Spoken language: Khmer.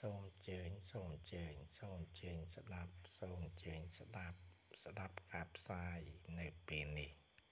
សូមអញ្ជើញសូមអញ្ជើញសូមអញ្ជើញស្ដាប់សូមអញ្ជើញស្ដាប់ស្ដាប់ការផ្សាយនៅពេលនេះ